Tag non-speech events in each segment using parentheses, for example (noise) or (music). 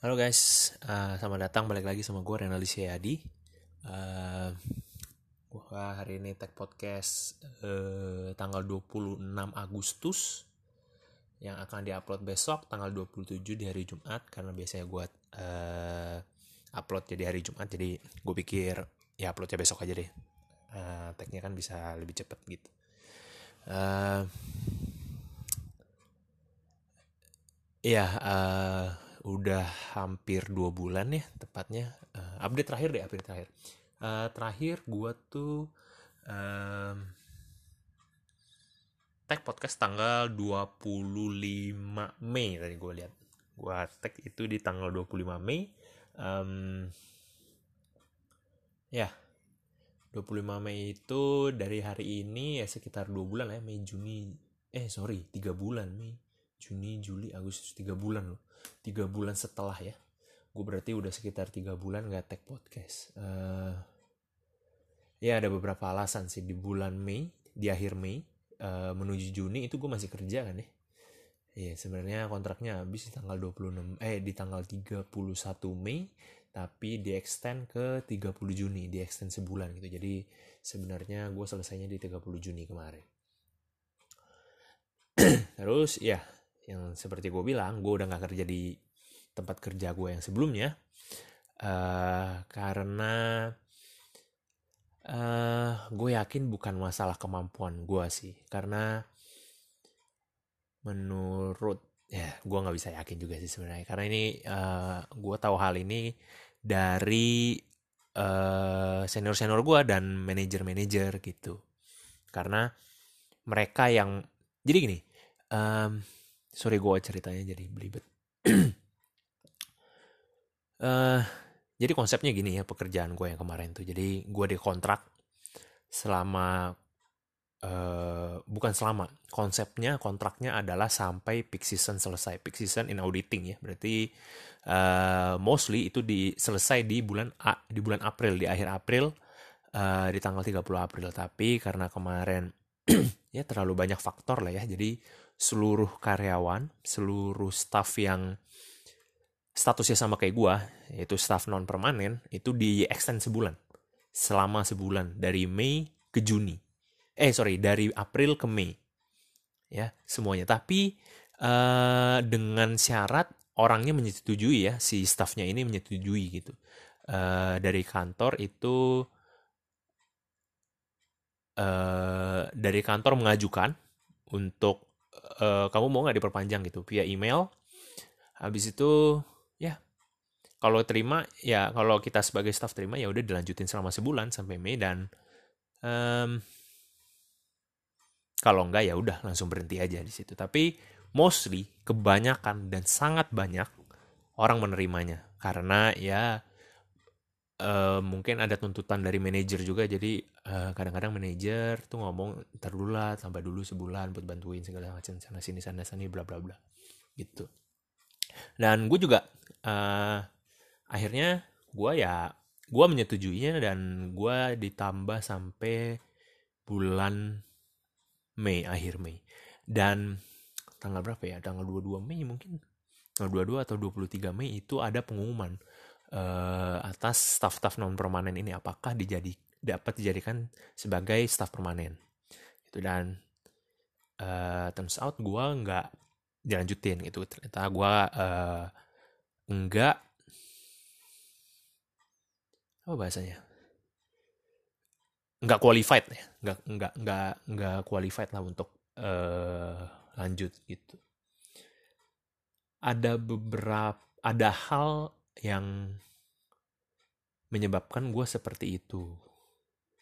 Halo guys, uh, selamat datang balik lagi sama gue Renaldi Syadi. Uh, gue hari ini tag podcast uh, tanggal 26 Agustus yang akan diupload besok tanggal 27 di hari Jumat karena biasanya gue uh, upload jadi hari Jumat jadi gue pikir ya uploadnya besok aja deh. Uh, tagnya kan bisa lebih cepet gitu. Uh, Iya, uh, udah hampir dua bulan ya tepatnya. Uh, update terakhir deh, update terakhir. Uh, terakhir gue tuh um, tag podcast tanggal 25 Mei tadi gue lihat. Gue tag itu di tanggal 25 Mei. Um, ya, 25 Mei itu dari hari ini ya sekitar dua bulan ya, Mei, Juni. Eh, sorry, tiga bulan Mei Juni, Juli, Agustus, tiga bulan loh. Tiga bulan setelah ya. Gue berarti udah sekitar tiga bulan gak tag podcast. Uh, ya ada beberapa alasan sih. Di bulan Mei, di akhir Mei, uh, menuju Juni itu gue masih kerja kan ya. Iya sebenarnya kontraknya habis di tanggal 26 eh di tanggal 31 Mei tapi di extend ke 30 Juni, di extend sebulan gitu. Jadi sebenarnya gue selesainya di 30 Juni kemarin. (clears throat) Terus ya yang seperti gue bilang gue udah gak kerja di tempat kerja gue yang sebelumnya uh, karena uh, gue yakin bukan masalah kemampuan gue sih. Karena menurut ya gue nggak bisa yakin juga sih sebenarnya. Karena ini uh, gue tahu hal ini dari uh, senior senior gue dan manajer manajer gitu. Karena mereka yang jadi gini um, sorry gue ceritanya jadi belibet. Uh, (clears throat) jadi konsepnya gini ya pekerjaan gue yang kemarin tuh. Jadi gue dikontrak selama uh, bukan selama konsepnya kontraknya adalah sampai peak season selesai. Peak season in auditing ya berarti uh, mostly itu di selesai di bulan A, di bulan April di akhir April uh, di tanggal 30 April. Tapi karena kemarin (clears throat) ya terlalu banyak faktor lah ya jadi seluruh karyawan, seluruh staff yang statusnya sama kayak gue, yaitu staff non permanen, itu di extend sebulan. Selama sebulan dari Mei ke Juni. Eh sorry, dari April ke Mei. Ya, semuanya. Tapi uh, dengan syarat orangnya menyetujui ya, si staffnya ini menyetujui gitu. Uh, dari kantor itu uh, dari kantor mengajukan untuk uh, kamu mau nggak diperpanjang gitu? Via email. Habis itu ya kalau terima ya kalau kita sebagai staff terima ya udah dilanjutin selama sebulan sampai Mei dan um, kalau enggak ya udah langsung berhenti aja di situ. Tapi mostly kebanyakan dan sangat banyak orang menerimanya. Karena ya uh, mungkin ada tuntutan dari manajer juga. Jadi kadang kadang-kadang manajer tuh ngomong ntar dulu tambah dulu sebulan buat bantuin segala macam sana sini sana sini bla bla bla. Gitu. Dan gue juga uh, akhirnya gue ya gue menyetujuinya dan gue ditambah sampai bulan Mei akhir Mei. Dan tanggal berapa ya? Tanggal 22 Mei mungkin? Tanggal 22 atau 23 Mei itu ada pengumuman uh, atas staff-staff non permanen ini apakah dijadi dapat dijadikan sebagai staff permanen? Itu dan uh, turns out gue nggak dilanjutin gitu. Ternyata gue uh, enggak apa bahasanya? Nggak qualified ya nggak nggak nggak nggak qualified lah untuk uh, lanjut gitu. Ada beberapa ada hal yang menyebabkan gue seperti itu.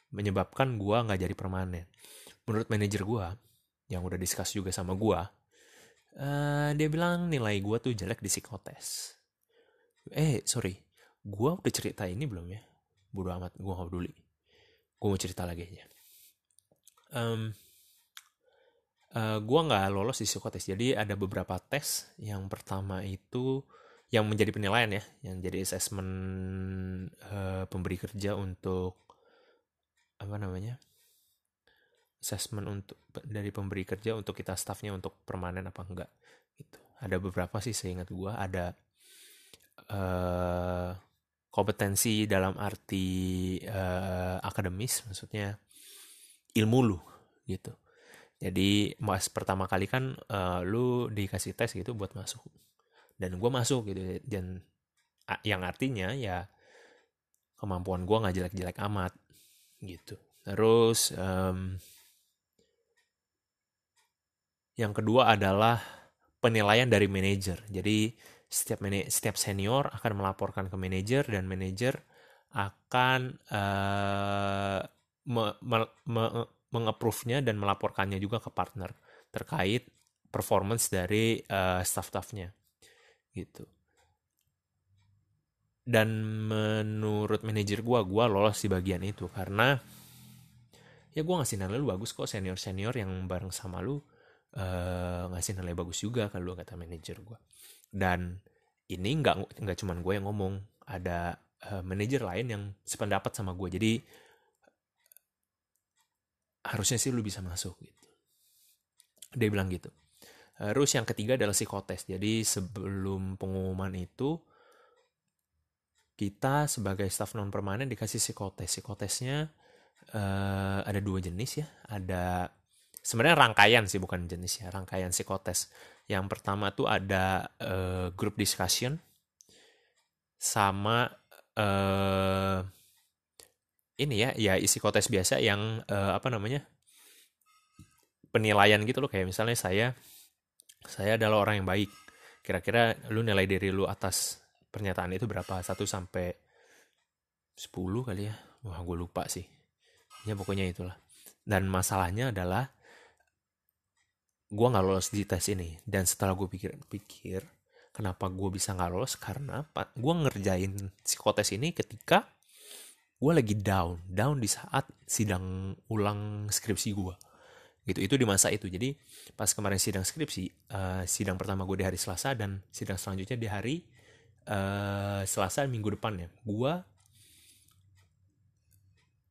Menyebabkan gue nggak jadi permanen. Menurut manajer gue yang udah diskus juga sama gue uh, dia bilang nilai gue tuh jelek di psikotes. Eh sorry. Gue udah cerita ini belum ya? Bodo amat gue gak peduli. Gue mau cerita lagi aja. Um, uh, gue nggak lolos di psikotes. Jadi ada beberapa tes. Yang pertama itu yang menjadi penilaian ya, yang jadi assessment uh, pemberi kerja untuk apa namanya? assessment untuk dari pemberi kerja untuk kita staffnya untuk permanen apa enggak gitu. Ada beberapa sih seingat gua ada uh, kompetensi dalam arti uh, akademis maksudnya ilmu lu gitu jadi mas pertama kali kan uh, lu dikasih tes gitu buat masuk dan gue masuk gitu. Dan yang artinya ya kemampuan gue nggak jelek-jelek amat gitu. Terus um, yang kedua adalah penilaian dari manajer. Jadi setiap setiap senior akan melaporkan ke manajer dan manajer akan uh, me, me, me, mengapprove-nya dan melaporkannya juga ke partner terkait performance dari uh, staff-staffnya gitu. Dan menurut manajer gue gue lolos di bagian itu karena ya gue ngasih nilai lu bagus kok senior senior yang bareng sama lu uh, ngasih nilai bagus juga kalau kata manajer gue dan ini nggak nggak cuman gue yang ngomong ada uh, manajer lain yang sependapat sama gue jadi harusnya sih lu bisa masuk gitu. Dia bilang gitu terus yang ketiga adalah psikotes jadi sebelum pengumuman itu kita sebagai staff non permanen dikasih psikotes. Psikotesnya uh, ada dua jenis ya. Ada sebenarnya rangkaian sih bukan jenis ya, rangkaian psikotes. Yang pertama tuh ada uh, group discussion sama uh, ini ya, ya isi kotes biasa yang uh, apa namanya penilaian gitu loh kayak misalnya saya saya adalah orang yang baik. Kira-kira lu nilai diri lu atas pernyataan itu berapa? 1 sampai 10 kali ya. Wah, gue lupa sih. Ya pokoknya itulah. Dan masalahnya adalah gue nggak lolos di tes ini. Dan setelah gue pikir-pikir, kenapa gue bisa nggak lolos? Karena gue ngerjain psikotes ini ketika gue lagi down. Down di saat sidang ulang skripsi gue gitu itu di masa itu. Jadi pas kemarin sidang skripsi uh, sidang pertama gue di hari Selasa dan sidang selanjutnya di hari uh, Selasa minggu depan ya gue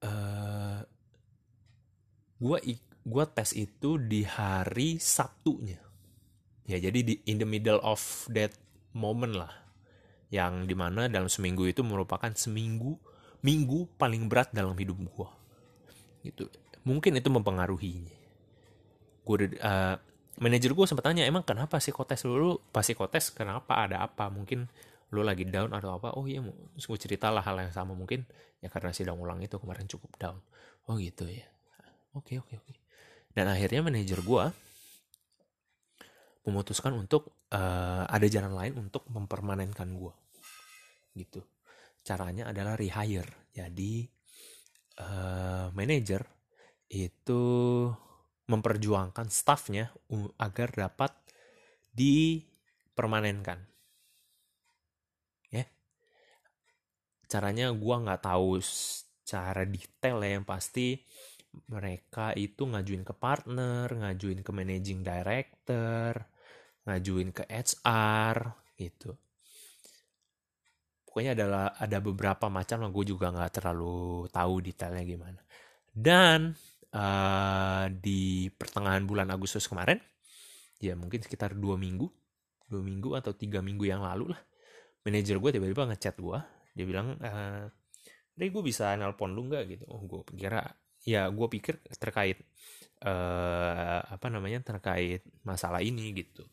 uh, gua gua tes itu di hari Sabtunya. Ya jadi di in the middle of that moment lah. Yang di mana dalam seminggu itu merupakan seminggu minggu paling berat dalam hidup gue gitu. Mungkin itu mempengaruhinya gue uh, manajer gue sempat tanya emang kenapa sih kotes dulu pasti kotes kenapa ada apa? Mungkin lo lagi down atau apa? Oh iya terus gue cerita lah hal yang sama mungkin. Ya karena sidang ulang itu kemarin cukup down. Oh gitu ya. Oke oke oke. Dan akhirnya manajer gue memutuskan untuk uh, ada jalan lain untuk mempermanenkan gue gitu. Caranya adalah rehire. Jadi uh, manajer itu memperjuangkan staffnya agar dapat dipermanenkan caranya gue nggak tahu cara detail ya yang pasti mereka itu ngajuin ke partner, ngajuin ke managing director, ngajuin ke HR gitu. Pokoknya adalah ada beberapa macam lah gue juga nggak terlalu tahu detailnya gimana. Dan uh, di pertengahan bulan Agustus kemarin, ya mungkin sekitar dua minggu, dua minggu atau tiga minggu yang lalu lah, manajer gue tiba-tiba ngechat gue dia bilang eh deh gue bisa nelpon lu nggak? Gitu. Oh gue kira ya gue pikir terkait uh, apa namanya terkait masalah ini gitu.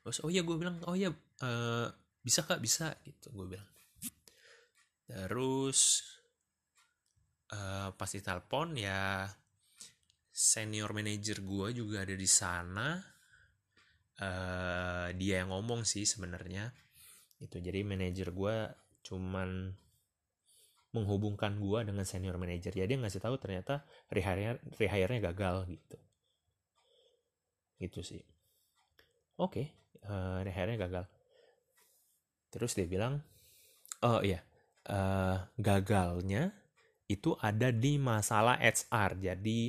Terus oh ya gue bilang oh ya uh, bisa kak bisa gitu gue bilang. Terus uh, pas ditelepon ya senior manager gue juga ada di sana. Uh, dia yang ngomong sih sebenarnya. Itu jadi manajer gue cuman menghubungkan gue dengan senior manager. Ya dia ngasih tahu ternyata rehire gagal gitu. Gitu sih. Oke okay, uh, eh, rehire gagal. Terus dia bilang oh iya uh, gagalnya itu ada di masalah HR jadi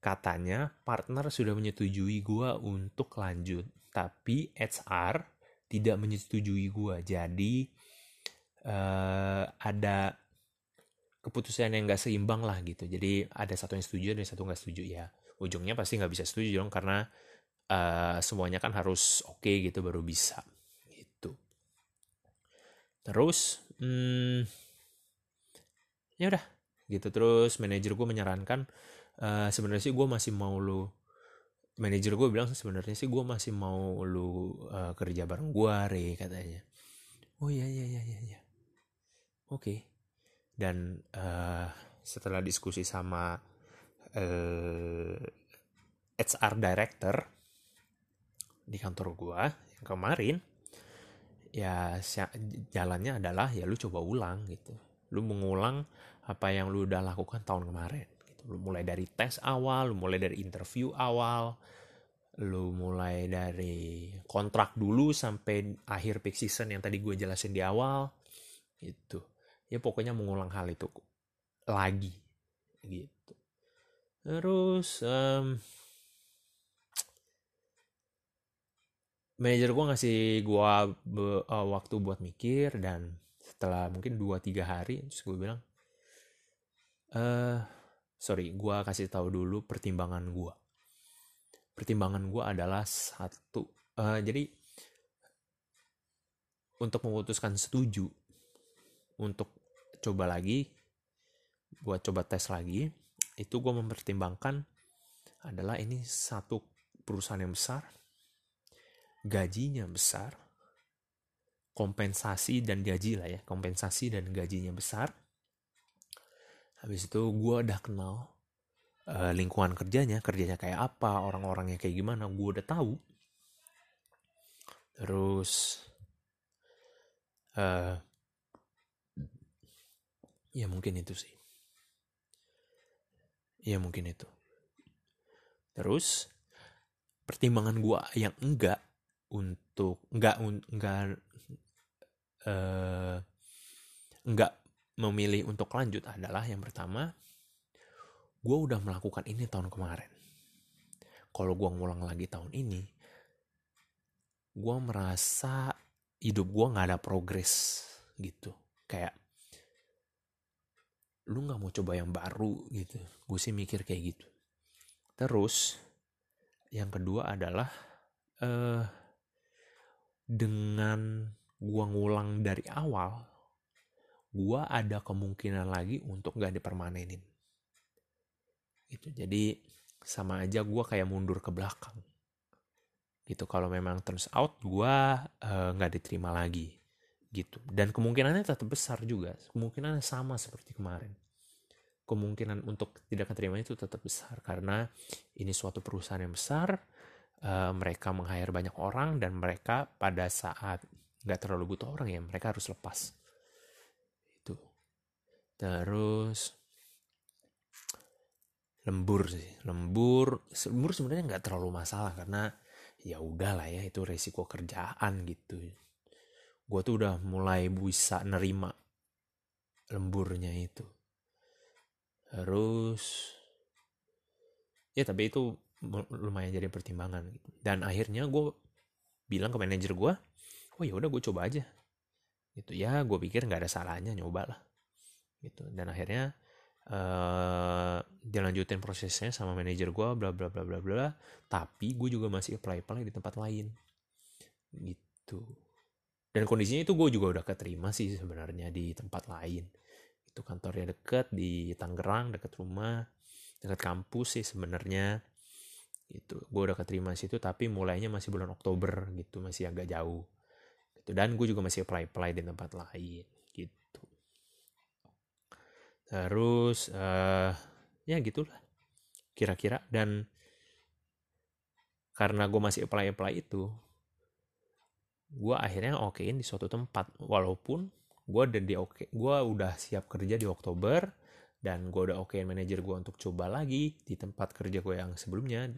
katanya partner sudah menyetujui gue untuk lanjut tapi HR tidak menyetujui gue jadi uh, ada keputusan yang gak seimbang lah gitu. Jadi ada satu yang setuju dan satu nggak setuju. Ya ujungnya pasti nggak bisa setuju dong karena uh, semuanya kan harus oke okay gitu baru bisa gitu. Terus hmm, ya udah gitu terus manajer gue menyarankan uh, sebenarnya sih gue masih mau lu manajer gue bilang sebenarnya sih gue masih mau lu uh, kerja bareng gue re katanya oh iya iya iya iya, iya. oke okay. dan uh, setelah diskusi sama uh, HR director di kantor gue yang kemarin ya jalannya adalah ya lu coba ulang gitu lu mengulang apa yang lu udah lakukan tahun kemarin gitu. lu mulai dari tes awal lu mulai dari interview awal lu mulai dari kontrak dulu sampai akhir peak season yang tadi gue jelasin di awal itu ya pokoknya mengulang hal itu lagi gitu terus um, manajer gue ngasih gue uh, waktu buat mikir dan setelah mungkin 2-3 hari terus gue bilang uh, sorry gue kasih tahu dulu pertimbangan gue pertimbangan gue adalah satu uh, jadi untuk memutuskan setuju untuk coba lagi buat coba tes lagi itu gue mempertimbangkan adalah ini satu perusahaan yang besar gajinya besar, kompensasi dan gaji lah ya, kompensasi dan gajinya besar. Habis itu gue udah kenal uh, lingkungan kerjanya, kerjanya kayak apa, orang-orangnya kayak gimana, gue udah tahu. Terus, uh, ya mungkin itu sih. Ya mungkin itu. Terus, pertimbangan gue yang enggak untuk nggak nggak uh, nggak memilih untuk lanjut adalah yang pertama gue udah melakukan ini tahun kemarin. Kalau gue ngulang lagi tahun ini gue merasa hidup gue nggak ada progres gitu. Kayak lu nggak mau coba yang baru gitu. Gue sih mikir kayak gitu. Terus yang kedua adalah uh, dengan gua ngulang dari awal, gua ada kemungkinan lagi untuk gak dipermanenin. Gitu. Jadi sama aja gua kayak mundur ke belakang. Gitu. Kalau memang turns out gua uh, nggak diterima lagi. Gitu. Dan kemungkinannya tetap besar juga. Kemungkinannya sama seperti kemarin. Kemungkinan untuk tidak keterima itu tetap besar karena ini suatu perusahaan yang besar uh, mereka meng-hire banyak orang dan mereka pada saat nggak terlalu butuh orang ya mereka harus lepas. Itu. Terus lembur sih. Lembur lembur sebenarnya nggak terlalu masalah karena ya udah lah ya itu resiko kerjaan gitu. Gue tuh udah mulai bisa nerima lemburnya itu. Terus ya tapi itu lumayan jadi pertimbangan. Dan akhirnya gue bilang ke manajer gue oh ya udah gue coba aja. Gitu. Ya gue pikir nggak ada salahnya nyoba lah. Gitu. Dan akhirnya uh, dilanjutin prosesnya sama manajer gue bla bla bla bla bla. Tapi gue juga masih apply apply di tempat lain. Gitu. Dan kondisinya itu gue juga udah keterima sih sebenarnya di tempat lain. Itu kantornya deket di Tangerang deket rumah deket kampus sih sebenarnya. Gitu. Gue udah keterima situ tapi mulainya masih bulan Oktober gitu. Masih agak jauh gitu. Dan gue juga masih apply apply di tempat lain gitu. Terus uh, ya gitulah. Kira-kira dan karena gue masih apply apply itu gue akhirnya okein di suatu tempat. Walaupun gue udah di oke gue udah siap kerja di Oktober dan gue udah okein manajer gue untuk coba lagi di tempat kerja gue yang sebelumnya.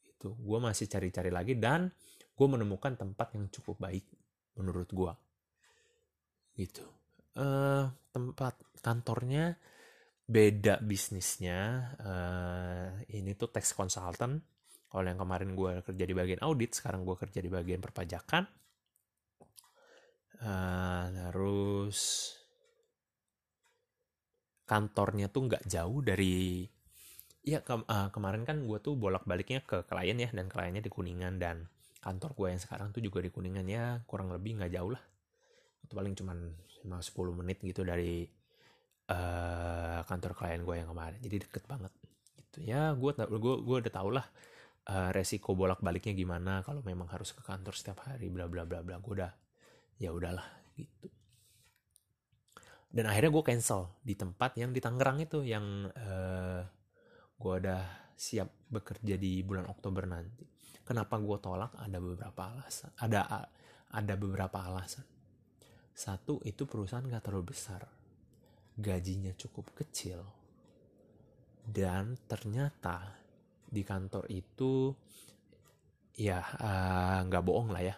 Gitu gue masih cari-cari lagi dan gue menemukan tempat yang cukup baik menurut gue gitu. Uh, tempat kantornya beda bisnisnya. Uh, ini tuh tax consultant. Kalau yang kemarin gue kerja di bagian audit sekarang gue kerja di bagian perpajakan. Uh, terus kantornya tuh nggak jauh dari Iya ke, uh, kemarin kan gue tuh bolak baliknya ke klien ya dan kliennya di kuningan dan kantor gue yang sekarang tuh juga di kuningan ya kurang lebih nggak jauh lah. Itu paling cuman 10 menit gitu dari uh, kantor klien gue yang kemarin. Jadi deket banget. Gitu. Ya gue gue gue udah tau lah uh, resiko bolak baliknya gimana kalau memang harus ke kantor setiap hari bla bla bla bla. Gue udah ya udahlah gitu. Dan akhirnya gue cancel di tempat yang di Tangerang itu yang uh, gue udah siap bekerja di bulan Oktober nanti kenapa gue tolak ada beberapa alasan ada ada beberapa alasan. Satu itu perusahaan gak terlalu besar. Gajinya cukup kecil. Dan ternyata di kantor itu ya eh, nggak uh, bohong lah ya.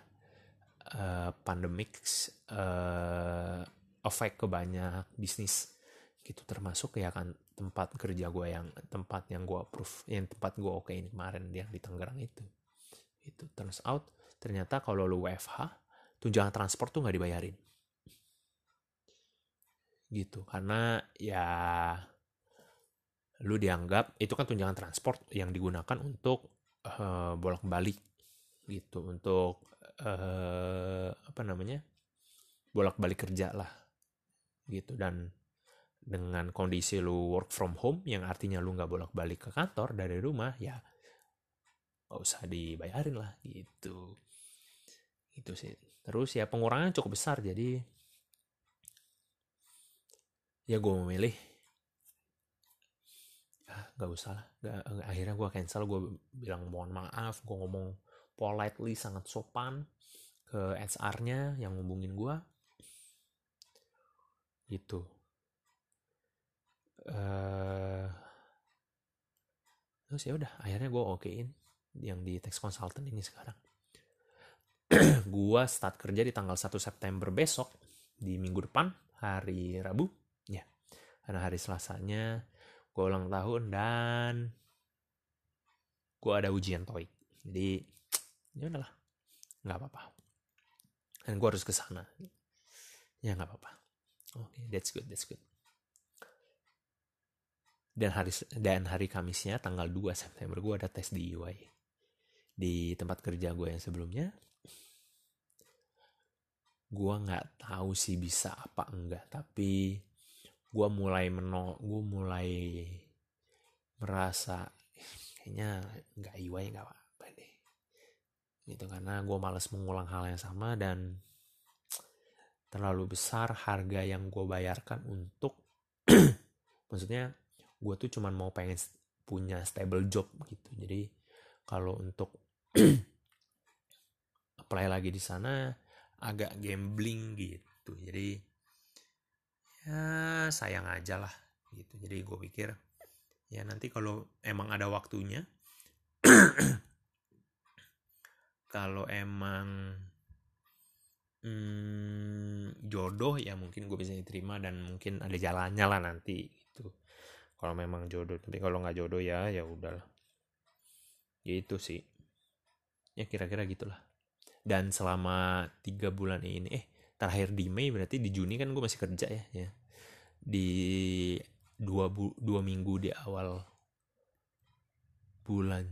Uh, pandemic uh, efek ke banyak bisnis. Gitu termasuk ya kan tempat kerja gue yang tempat yang gue approve yang tempat gue oke ini kemarin yang di Tangerang itu itu turns out ternyata kalau lu WFH tunjangan transport tuh nggak dibayarin. Gitu. Karena ya lu dianggap itu kan tunjangan transport yang digunakan untuk uh, bolak-balik gitu. Untuk uh, apa namanya? Bolak-balik kerja lah. Gitu. Dan dengan kondisi lu work from home yang artinya lu nggak bolak-balik ke kantor dari rumah ya nggak usah dibayarin lah gitu. Itu sih. Terus ya pengurangan cukup besar jadi ya gue memilih nggak usah lah. Gak, akhirnya gue cancel gue bilang mohon maaf gue ngomong politely sangat sopan ke HR-nya yang ngubungin gue gitu. Uh, terus ya udah akhirnya gue okein yang di text consultant ini sekarang. (clears throat) Gue start kerja di tanggal 1 September besok di minggu depan hari Rabu. Ya karena hari Selasanya gue ulang tahun dan gue ada ujian TOEIC. Jadi ya udahlah nggak apa-apa. Dan gue harus ke sana. Ya nggak apa-apa. Oke okay, that's good that's good. Dan hari dan hari Kamisnya tanggal 2 September gue ada tes di UI di tempat kerja gue yang sebelumnya gue nggak tahu sih bisa apa enggak. Tapi gue mulai menol gue mulai merasa kayaknya nggak iwa ya nggak apa deh. Gitu karena gue males mengulang hal yang sama dan terlalu besar harga yang gue bayarkan untuk (clears throat) maksudnya gue tuh cuman mau pengen punya stable job gitu. Jadi kalau untuk (clears throat) apply lagi di sana agak gambling gitu. Jadi ya sayang aja lah gitu. Jadi gue pikir ya nanti kalau emang ada waktunya (clears throat) kalau emang hmm, jodoh ya mungkin gue bisa diterima dan mungkin ada jalannya lah nanti gitu. Kalau memang jodoh tapi kalau nggak jodoh ya ya udahlah. Gitu sih ya kira-kira gitulah. Dan selama tiga bulan ini eh terakhir di Mei berarti di Juni kan gue masih kerja ya ya. Di dua bu, dua minggu di awal bulan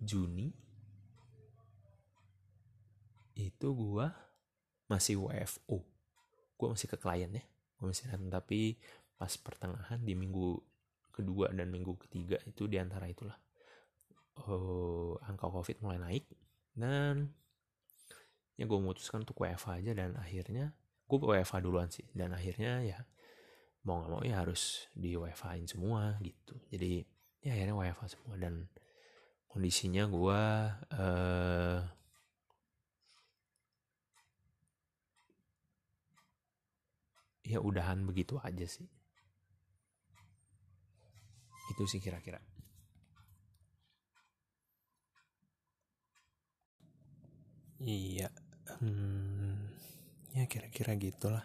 Juni itu gue masih WFO gue masih ke klien ya gue masih datang tapi pas pertengahan di minggu kedua dan minggu ketiga itu di antara itulah oh, angka covid mulai naik dan ya gue memutuskan untuk WFH aja dan akhirnya gue WFH duluan sih dan akhirnya ya mau nggak mau ya harus di WFH-in semua gitu. Jadi ya akhirnya WFH semua dan kondisinya gue uh, ya udahan begitu aja sih. Itu sih kira-kira iya hmm, ya kira-kira gitulah.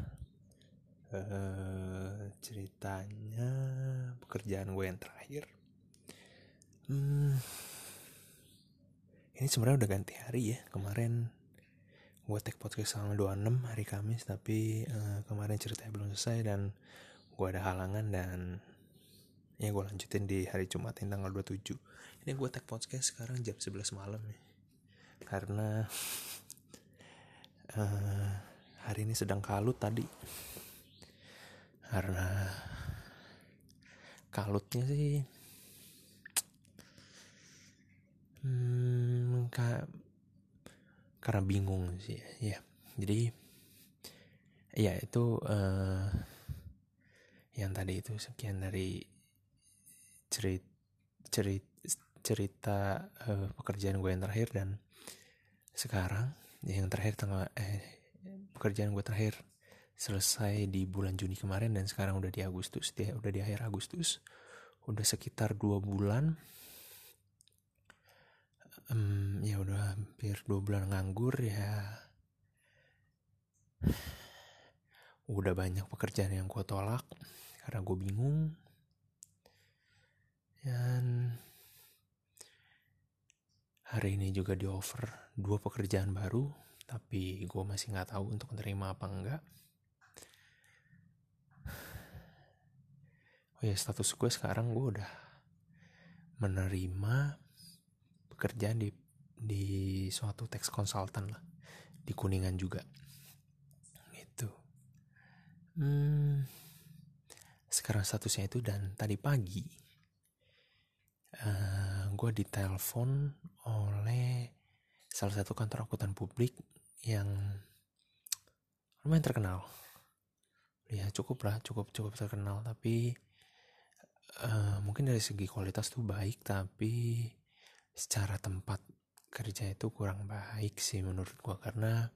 Uh, ceritanya pekerjaan gue yang terakhir. Hmm, ini sebenarnya udah ganti hari ya. Kemarin gue take podcast tanggal 26 hari Kamis tapi uh, kemarin ceritanya belum selesai dan gue ada halangan dan ya gue lanjutin di hari Jumat yang tanggal 27 ini gue take podcast sekarang jam 11 malam ya karena uh, hari ini sedang kalut tadi. Karena kalutnya sih hmm, ka, karena bingung sih ya. Jadi ya itu uh, yang tadi itu sekian dari cerit cerit cerita uh, pekerjaan gue yang terakhir dan sekarang yang terakhir tanggal eh pekerjaan gue terakhir selesai di bulan Juni kemarin dan sekarang udah di Agustus dia udah di akhir Agustus. Udah sekitar dua bulan. Um, ya udah hampir dua bulan nganggur ya. Udah banyak pekerjaan yang gue tolak karena gue bingung. Dan hari ini juga di offer dua pekerjaan baru tapi gue masih nggak tahu untuk menerima apa enggak. Oh ya status gue sekarang gue udah menerima pekerjaan di di suatu teks konsultan lah di kuningan juga. Gitu. Hmm, sekarang statusnya itu dan tadi pagi uh, eh, gue ditelepon oleh salah satu kantor akuntan publik yang lumayan terkenal. Ya cukup lah cukup cukup terkenal tapi uh, mungkin dari segi kualitas tuh baik tapi secara tempat kerja itu kurang baik sih menurut gua karena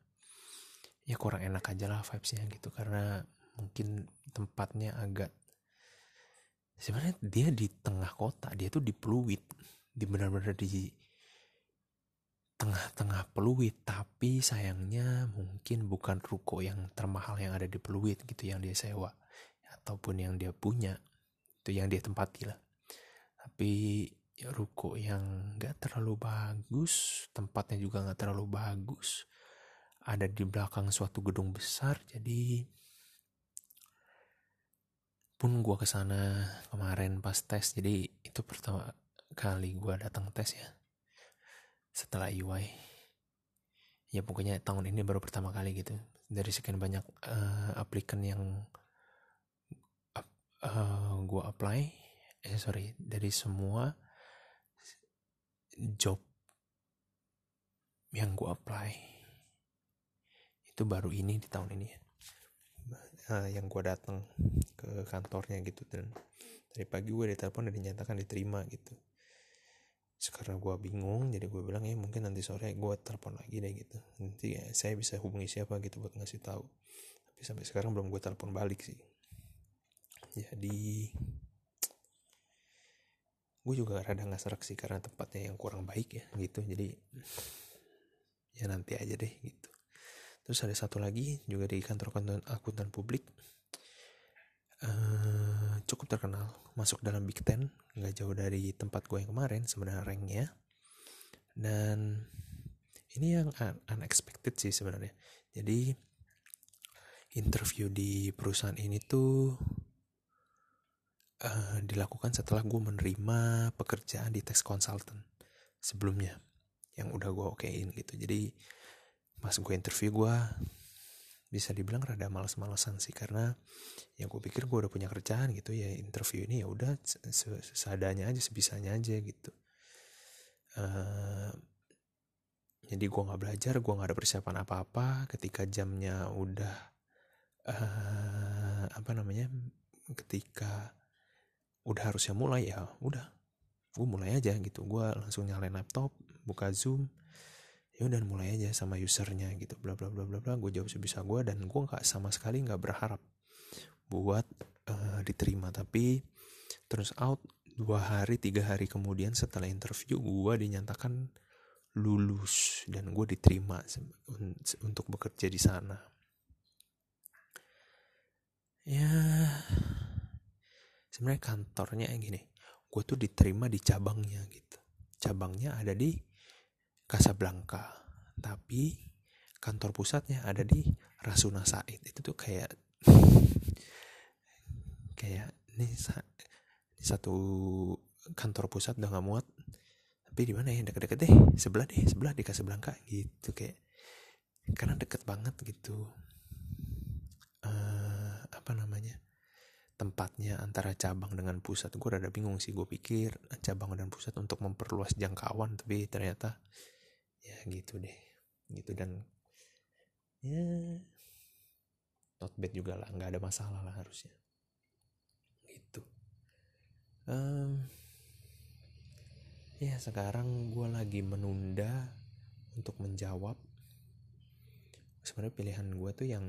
ya kurang enak aja lah vibesnya gitu karena mungkin tempatnya agak sebenarnya dia di tengah kota dia tuh di Pluit di benar-benar di tengah-tengah Pluit tapi sayangnya mungkin bukan ruko yang termahal yang ada di Pluit gitu yang dia sewa ataupun yang dia punya itu yang dia tempati lah. Tapi ya ruko yang gak terlalu bagus tempatnya juga gak terlalu bagus ada di belakang suatu gedung besar jadi pun gue ke sana kemarin pas tes jadi itu pertama kali gue datang tes ya setelah EY ya pokoknya tahun ini baru pertama kali gitu. Dari sekian banyak uh, aplikan yang uh, eh, gue apply eh sorry dari semua job yang gue apply itu baru ini di tahun ini uh, yang gue datang ke kantornya gitu dan dari pagi gue ditelepon dan dinyatakan diterima gitu sekarang gue bingung jadi gue bilang ya mungkin nanti sore gue telepon lagi deh gitu. Nanti ya, saya bisa hubungi siapa gitu buat ngasih tahu. Tapi sampai sekarang belum gue telepon balik sih. Jadi gue juga rada nggak serak sih karena tempatnya yang kurang baik ya gitu. Jadi ya nanti aja deh gitu. Terus ada satu lagi juga di kantor akuntan, publik uh, cukup terkenal. Masuk dalam Big Ten nggak jauh dari tempat gue yang kemarin sebenarnya ranknya. Dan ini yang unexpected sih sebenarnya. Jadi interview di perusahaan ini tuh uh, dilakukan setelah gue menerima pekerjaan di tax consultant sebelumnya yang udah gue okein gitu. Jadi pas gue interview gue bisa dibilang rada males-malesan sih karena yang gue pikir gue udah punya kerjaan gitu ya interview ini ya udah seadanya aja sebisanya aja gitu. Uh, jadi gue nggak belajar gue nggak ada persiapan apa-apa. Ketika jamnya udah uh, apa namanya ketika udah harusnya mulai ya udah gue mulai aja gitu. Gue langsung nyalain laptop buka zoom ya udah mulai aja sama usernya gitu bla bla bla bla bla. Gue jawab sebisa gue dan gue nggak sama sekali nggak berharap buat uh, diterima. Tapi terus out dua hari tiga hari kemudian setelah interview gue dinyatakan lulus dan gue diterima untuk bekerja di sana. Ya sebenarnya kantornya yang gini gue tuh diterima di cabangnya gitu. Cabangnya ada di Casablanca. Tapi kantor pusatnya ada di Rasuna Said. Itu tuh kayak (laughs) kayak ini satu kantor pusat udah gak muat. Tapi di mana ya? Deket-deket deh. Sebelah deh sebelah di Casablanca gitu kayak. Karena deket banget gitu. Uh, apa namanya? Tempatnya antara cabang dengan pusat. Gue rada bingung sih gue pikir cabang dan pusat untuk memperluas jangkauan tapi ternyata ya gitu deh. Gitu dan ya not bad juga lah. Nggak ada masalah lah harusnya. Gitu. Um, ya sekarang gue lagi menunda untuk menjawab. Sebenarnya pilihan gue tuh yang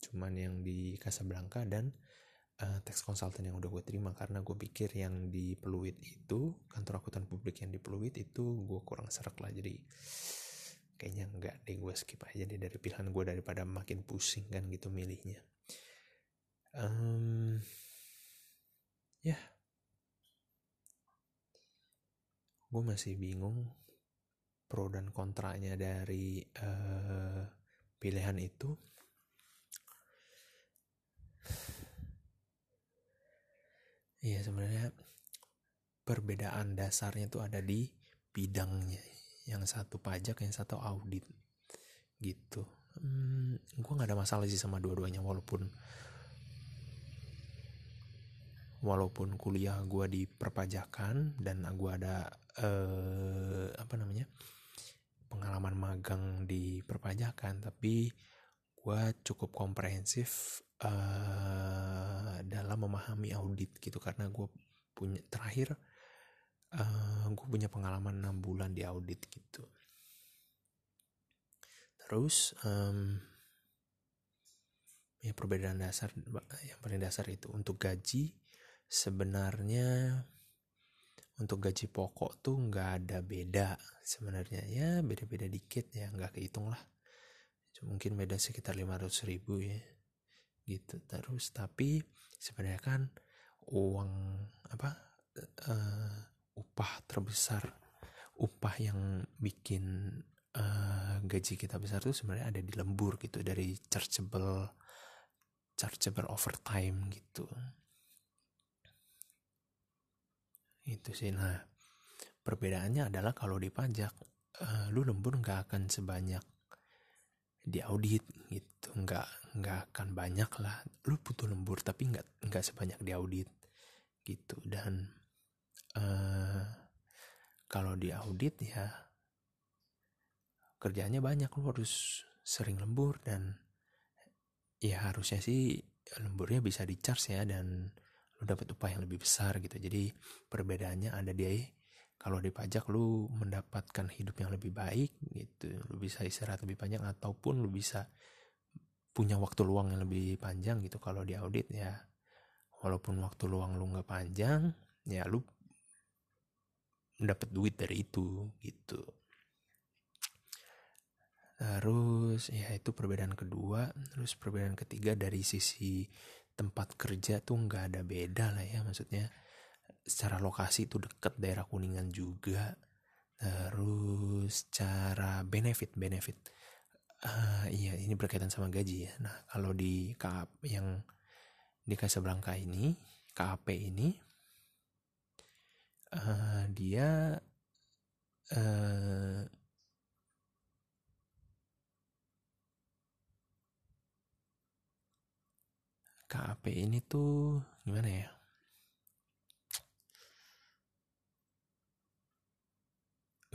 cuman yang di Casablanca dan uh, tax consultant yang udah gue terima karena gue pikir yang di Peluit itu kantor akuntan publik yang di Peluit itu gue kurang serak lah. Jadi kayaknya enggak deh gue skip aja deh dari pilihan gue daripada makin pusing kan gitu milihnya. Um, ya. Yeah. gue masih bingung pro dan kontranya dari uh, pilihan itu Iya sebenarnya perbedaan dasarnya tuh ada di bidangnya. Yang satu pajak, yang satu audit. Gitu. Hmm, gue nggak ada masalah sih sama dua-duanya walaupun walaupun kuliah gue di perpajakan dan gue ada eh, apa namanya pengalaman magang di perpajakan tapi gue cukup komprehensif uh, dalam memahami audit gitu. Karena gue punya terakhir uh, eh, gue punya pengalaman enam bulan di audit gitu. Terus um, ya perbedaan dasar yang paling dasar itu untuk gaji sebenarnya untuk gaji pokok tuh nggak ada beda sebenarnya. Ya beda-beda dikit ya nggak kehitung lah. Mungkin beda sekitar 500 ribu ya gitu terus tapi sebenarnya kan uang apa uh, upah terbesar upah yang bikin uh, gaji kita besar itu sebenarnya ada di lembur gitu dari chargeable chargeable overtime gitu. Itu sih. Nah perbedaannya adalah kalau di pajak uh, lu lembur nggak akan sebanyak di audit gitu. Nggak nggak akan banyak lah. Lu butuh lembur tapi nggak nggak sebanyak di audit gitu. Dan uh, kalau di audit ya kerjanya banyak. Lu harus sering lembur dan ya harusnya sih lemburnya bisa di charge ya dan lu dapat upah yang lebih besar gitu. Jadi perbedaannya ada di kalau di pajak lu mendapatkan hidup yang lebih baik gitu. Lu bisa istirahat lebih panjang ataupun lu bisa punya waktu luang yang lebih panjang gitu. Kalau di audit ya walaupun waktu luang lu nggak panjang ya lu dapat duit dari itu gitu. Terus ya itu perbedaan kedua. Terus perbedaan ketiga dari sisi tempat kerja tuh nggak ada beda lah ya maksudnya secara lokasi itu deket daerah Kuningan juga. Terus cara benefit benefit. Uh, iya ini berkaitan sama gaji ya. Nah kalau di KAP yang di Casablanca ini KAP ini uh, dia uh, KAP ini tuh gimana ya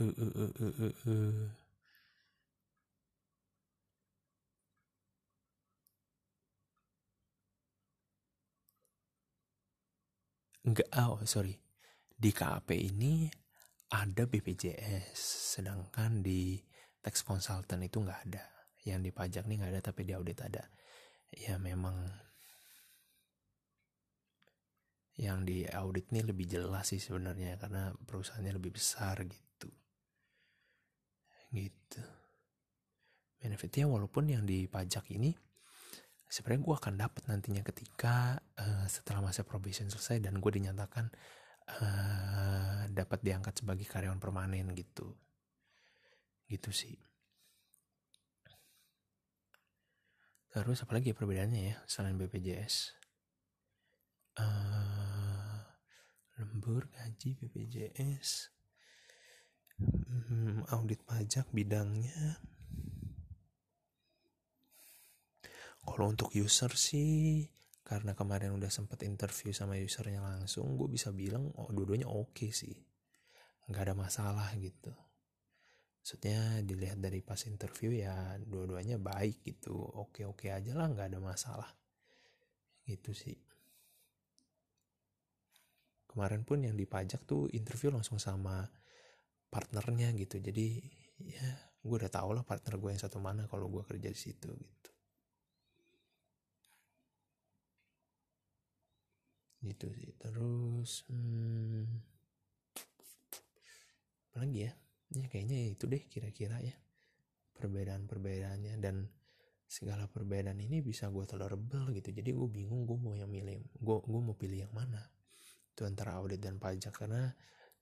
uh, uh, uh, uh, uh, uh. Enggak, oh sorry. Di KAP ini ada BPJS, sedangkan di tax consultant itu nggak ada. Yang di pajak nih nggak ada, tapi di audit ada. Ya memang yang di audit nih lebih jelas sih sebenarnya karena perusahaannya lebih besar gitu gitu. Benefitnya walaupun yang di pajak ini sebenarnya gue akan dapat nantinya ketika uh, setelah masa probation selesai dan gue dinyatakan uh, dapat diangkat sebagai karyawan permanen gitu. Gitu sih. Terus apalagi ya perbedaannya ya selain BPJS uh, lembur gaji BPJS hmm, audit pajak bidangnya. Kalau untuk user sih karena kemarin udah sempet interview sama usernya langsung gue bisa bilang oh dua-duanya oke okay sih. Nggak ada masalah gitu. Maksudnya dilihat dari pas interview ya dua-duanya baik gitu. Oke-oke aja lah nggak ada masalah. Gitu sih. Kemarin pun yang dipajak tuh interview langsung sama partnernya gitu. Jadi ya gue udah tau lah partner gue yang satu mana kalau gue kerja di situ gitu. Gitu sih. Terus hmm, apa lagi ya? Ya kayaknya itu deh kira-kira ya perbedaan-perbedaannya. Dan segala perbedaan ini bisa gue tolerable gitu. Jadi gue bingung gue mau yang milih gue gue mau pilih yang mana. Itu antara audit dan pajak. Karena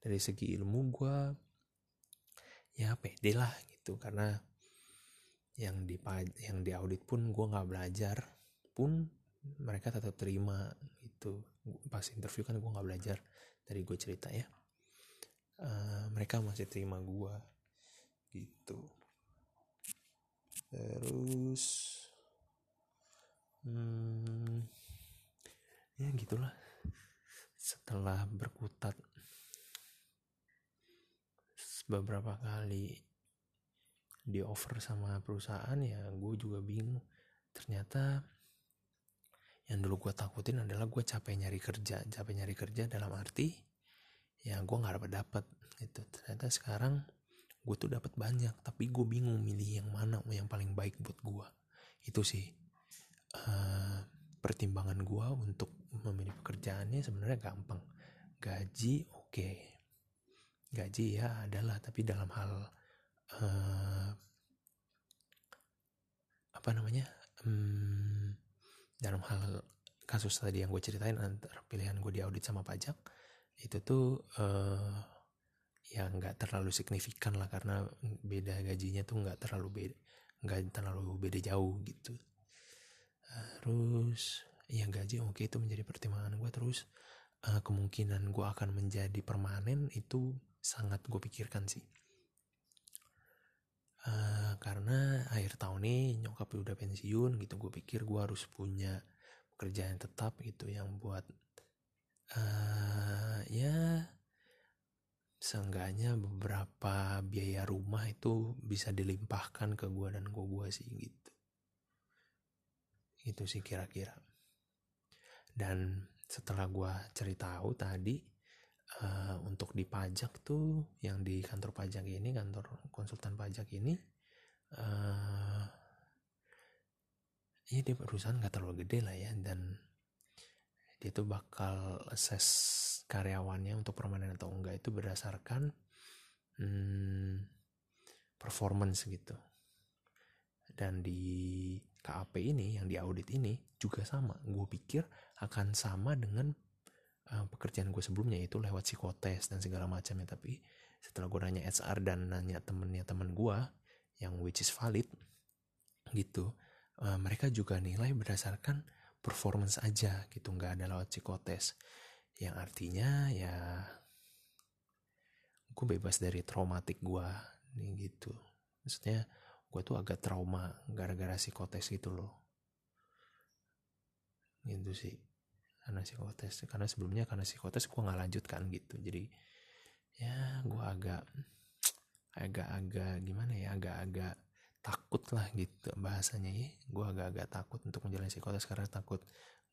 dari segi ilmu gue ya pede lah gitu. Karena yang di yang di audit pun gue nggak belajar pun mereka tetap terima gitu. Pas interview kan gue nggak belajar dari gue cerita ya. Uh, mereka masih terima gue gitu. Terus hmm, ya gitulah. Setelah berkutat beberapa kali di offer sama perusahaan ya gue juga bingung. Ternyata yang dulu gue takutin adalah gue capek nyari kerja. Capek nyari kerja dalam arti ya gue nggak dapat dapat gitu. Ternyata sekarang gue tuh dapat banyak tapi gue bingung milih yang mana yang paling baik buat gue itu sih uh, pertimbangan gue untuk memilih pekerjaannya sebenarnya gampang. Gaji oke. okay. Gaji ya adalah tapi dalam hal uh, apa namanya um, dalam hal kasus tadi yang gue ceritain antara pilihan gue di audit sama pajak itu tuh uh, ya nggak terlalu signifikan lah karena beda gajinya tuh nggak terlalu beda nggak terlalu beda jauh gitu. Terus ya gaji oke itu menjadi pertimbangan gue. Terus uh, kemungkinan gue akan menjadi permanen itu sangat gue pikirkan sih. Uh, karena akhir tahun ini nyokap udah pensiun gitu gue pikir gue harus punya pekerjaan tetap gitu yang buat uh, ya seenggaknya beberapa biaya rumah itu bisa dilimpahkan ke gue dan gue gue sih gitu. Itu sih kira-kira. Dan setelah gue cerita tahu tadi uh, untuk di pajak tuh yang di kantor pajak ini kantor konsultan pajak ini uh, ini dia perusahaan gak terlalu gede lah ya dan dia tuh bakal assess karyawannya untuk permanen atau enggak itu berdasarkan hmm, performance gitu. Dan di KAP ini yang di audit ini juga sama. Gue pikir akan sama dengan uh, pekerjaan gue sebelumnya itu lewat psikotes dan segala macamnya tapi setelah gue nanya HR dan nanya temennya temen gue yang which is valid gitu uh, mereka juga nilai berdasarkan performance aja gitu. Nggak ada lewat psikotes. Yang artinya ya gue bebas dari traumatik gue nih gitu. Maksudnya gue tuh agak trauma gara-gara psikotes gitu loh. Gitu sih karena psikotes. Karena sebelumnya karena psikotes gue nggak lanjutkan gitu. Jadi ya gue agak agak-agak gimana ya agak-agak takut lah gitu bahasanya ya. Gue agak-agak takut untuk menjalani psikotes karena takut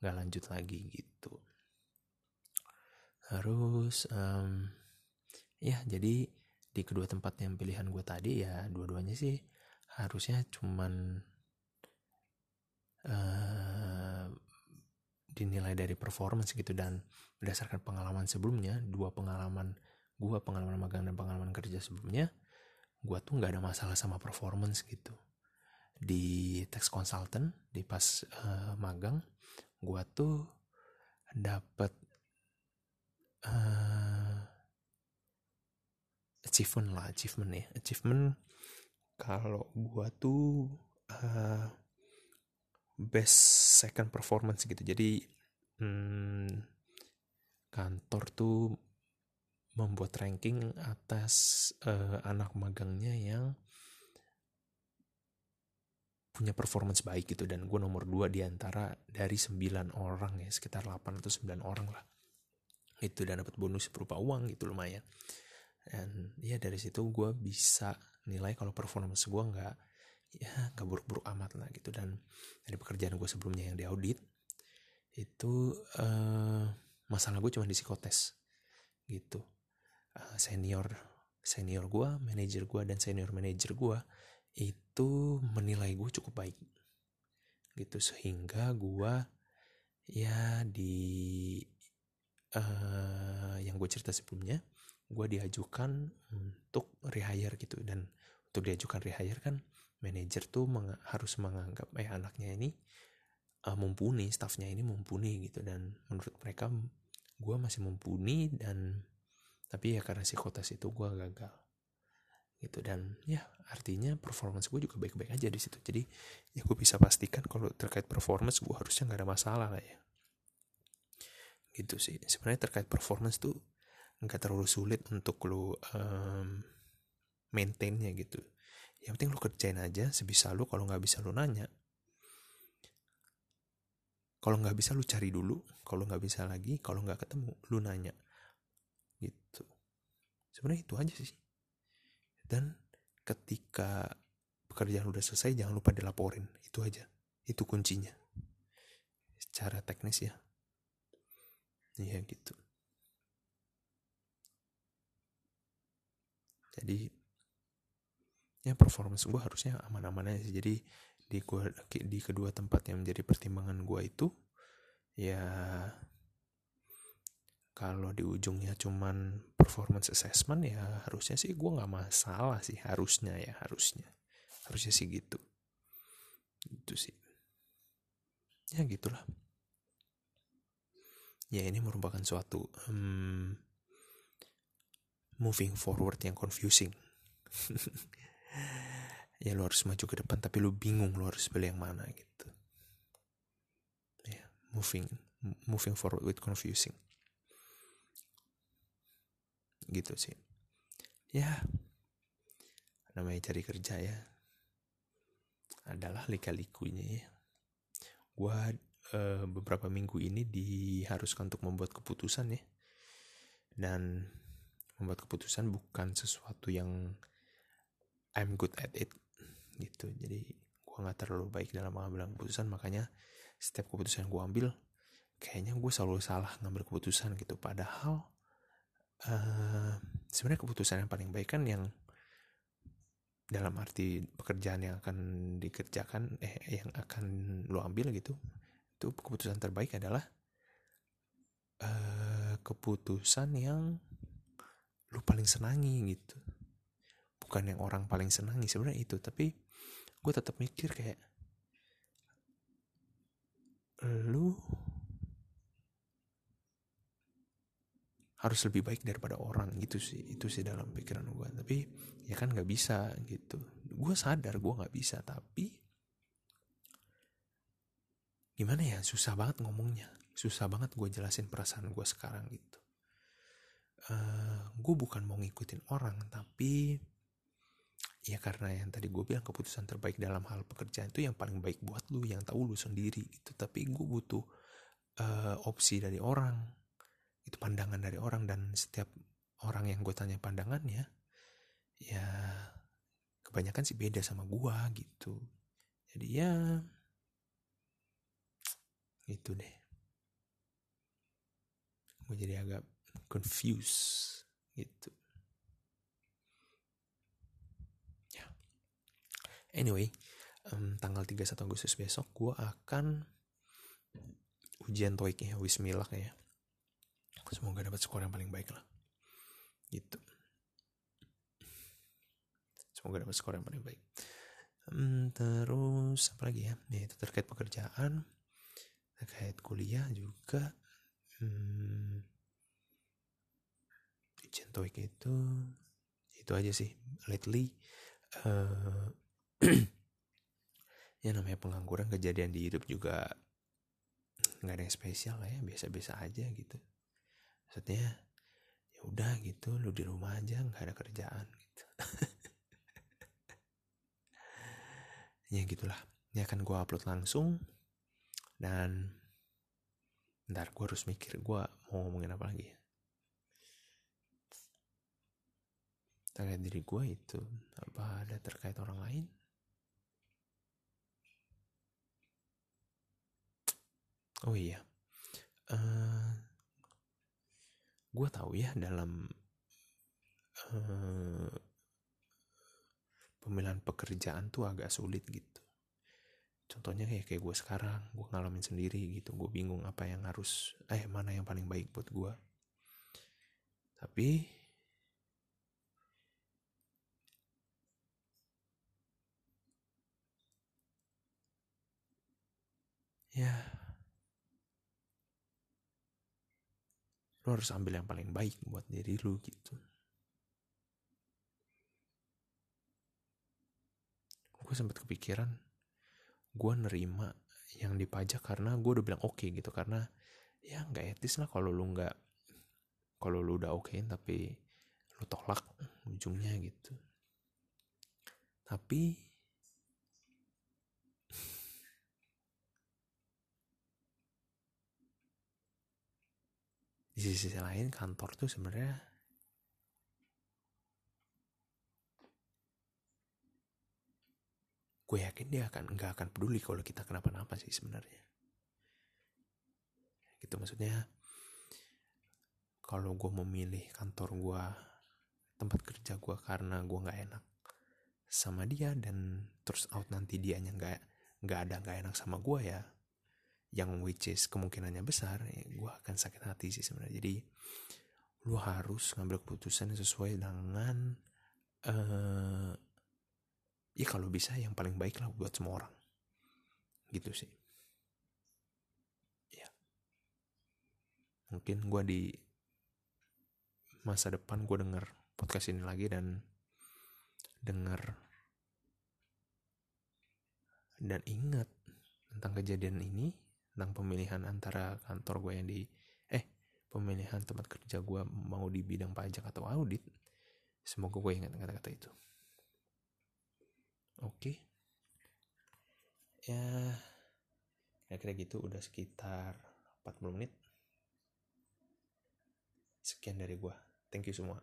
nggak lanjut lagi gitu. Harus um, ya jadi di kedua tempat yang pilihan gue tadi ya dua-duanya sih harusnya cuman uh, dinilai dari performance gitu dan berdasarkan pengalaman sebelumnya dua pengalaman gue pengalaman magang dan pengalaman kerja sebelumnya gue tuh nggak ada masalah sama performance gitu. Di tax consultant di pas uh, magang gue tuh dapat uh, achievement lah achievement ya. Achievement kalau gua tuh uh, best second performance gitu. Jadi hmm, kantor tuh membuat ranking atas uh, anak magangnya yang punya performance baik gitu. Dan gue nomor 2 di antara dari 9 orang ya sekitar 8 atau 9 orang lah. Itu dan dapat bonus berupa uang gitu lumayan. Dan ya dari situ gue bisa nilai kalau performance gue nggak ya nggak buruk-buruk amat lah gitu. Dan dari pekerjaan gue sebelumnya yang di audit itu uh, masalah gue cuma di psikotes gitu. Uh, senior senior gue manajer gue dan senior manajer gue itu menilai gue cukup baik gitu. Sehingga gue ya di uh, yang gue cerita sebelumnya gue diajukan untuk rehire gitu. Dan untuk diajukan rehire kan manajer tuh meng harus menganggap eh anaknya ini uh, mumpuni staffnya ini mumpuni gitu. Dan menurut mereka gue masih mumpuni dan tapi ya karena psikotes itu gue gagal gitu. Dan ya artinya performance gue juga baik-baik aja di situ. Jadi ya gue bisa pastikan kalau terkait performance gue harusnya nggak ada masalah lah ya. Gitu sih. Sebenarnya terkait performance tuh nggak terlalu sulit untuk lo um, maintainnya gitu yang penting lo kerjain aja sebisa lo kalau nggak bisa lo nanya. Kalau nggak bisa lo cari dulu kalau nggak bisa lagi kalau nggak ketemu lo nanya. Gitu. Sebenarnya itu aja sih. Dan ketika pekerjaan udah selesai jangan lupa dilaporin. Itu aja. Itu kuncinya. Secara teknis ya. Iya gitu. Jadi ya performance gue harusnya aman-aman aja sih. Jadi di gua di kedua tempat yang menjadi pertimbangan gue itu ya kalau di ujungnya cuman performance assessment ya harusnya sih gue nggak masalah sih harusnya ya harusnya. Harusnya sih gitu. Itu sih. Ya gitulah. Ya ini merupakan suatu um, moving forward yang confusing (laughs) ya lu harus maju ke depan tapi lu bingung lu harus pilih yang mana gitu. Ya moving moving forward with confusing. Gitu sih. Ya namanya cari kerja ya adalah lika-likunya ya. Gua uh, beberapa minggu ini diharuskan untuk membuat keputusan ya. Dan membuat keputusan bukan sesuatu yang I'm good at it gitu. Jadi gue nggak terlalu baik dalam mengambil keputusan makanya setiap keputusan gue ambil kayaknya gue selalu salah ngambil keputusan gitu. Padahal uh, sebenarnya keputusan yang paling baik kan yang dalam arti pekerjaan yang akan dikerjakan eh yang akan lo ambil gitu. Itu keputusan terbaik adalah uh, keputusan yang lu paling senangi gitu bukan yang orang paling senangi sebenarnya itu tapi gue tetap mikir kayak lu harus lebih baik daripada orang gitu sih itu sih dalam pikiran gue tapi ya kan nggak bisa gitu. Gue sadar gue nggak bisa tapi gimana ya susah banget ngomongnya. Susah banget gue jelasin perasaan gue sekarang gitu. Uh, eh, gue bukan mau ngikutin orang tapi ya karena yang tadi gue bilang keputusan terbaik dalam hal pekerjaan itu yang paling baik buat lu yang tahu lu sendiri gitu. Tapi gue butuh uh, opsi dari orang itu pandangan dari orang dan setiap orang yang gue tanya pandangannya ya kebanyakan sih beda sama gue gitu. Jadi ya itu deh. Gue jadi agak confused gitu anyway um, tanggal 31 Agustus besok gue akan ujian toiknya wismilak ya semoga dapat skor yang paling baik lah. Gitu. Semoga dapat skor yang paling baik. Um, terus apa lagi ya? Ya itu terkait pekerjaan terkait kuliah juga. Hmm, ujian TOEIC itu itu aja sih lately. Uh, (clears throat) ya namanya pengangguran kejadian di hidup juga nggak ada yang spesial lah ya biasa-biasa aja gitu. Maksudnya ya udah gitu lu di rumah aja nggak ada kerjaan gitu. (laughs) Ya gitulah ini akan gue upload langsung dan ntar gue harus mikir gue mau ngomongin apa lagi ya. Terkait diri gue itu apa ada terkait orang lain oh iya. Uh, eh, gue tahu ya dalam uh, pemilihan pekerjaan tuh agak sulit gitu. Contohnya kayak kayak gue sekarang gue ngalamin sendiri gitu. Gue bingung apa yang harus eh mana yang paling baik buat gue tapi ya lo harus ambil yang paling baik buat diri lu gitu. Gue sempat kepikiran gue nerima yang dipajak karena gue udah bilang oke okay gitu. Karena ya nggak etis lah kalau lu nggak kalau lu udah oke tapi lu tolak ujungnya gitu. Tapi di sisi lain kantor tuh sebenarnya gue yakin dia akan nggak akan peduli kalau kita kenapa-napa sih sebenarnya. Gitu maksudnya kalau gue memilih kantor gue tempat kerja gue karena gue nggak enak sama dia dan terus out nanti dianya nggak nggak ada nggak enak sama gue ya yang which is kemungkinannya besar ya gue akan sakit hati sih sebenarnya. Jadi lu harus ngambil keputusan yang sesuai dengan uh, ya kalau bisa yang paling baik lah buat semua orang. Gitu sih. Ya. Mungkin gue di masa depan gue denger podcast ini lagi dan denger dan ingat tentang kejadian ini tentang pemilihan antara kantor gue yang di eh pemilihan tempat kerja gue mau di bidang pajak atau audit semoga gue ingat kata-kata itu. Oke. Okay. ya kira-kira gitu udah sekitar 40 menit. Sekian dari gue thank you semua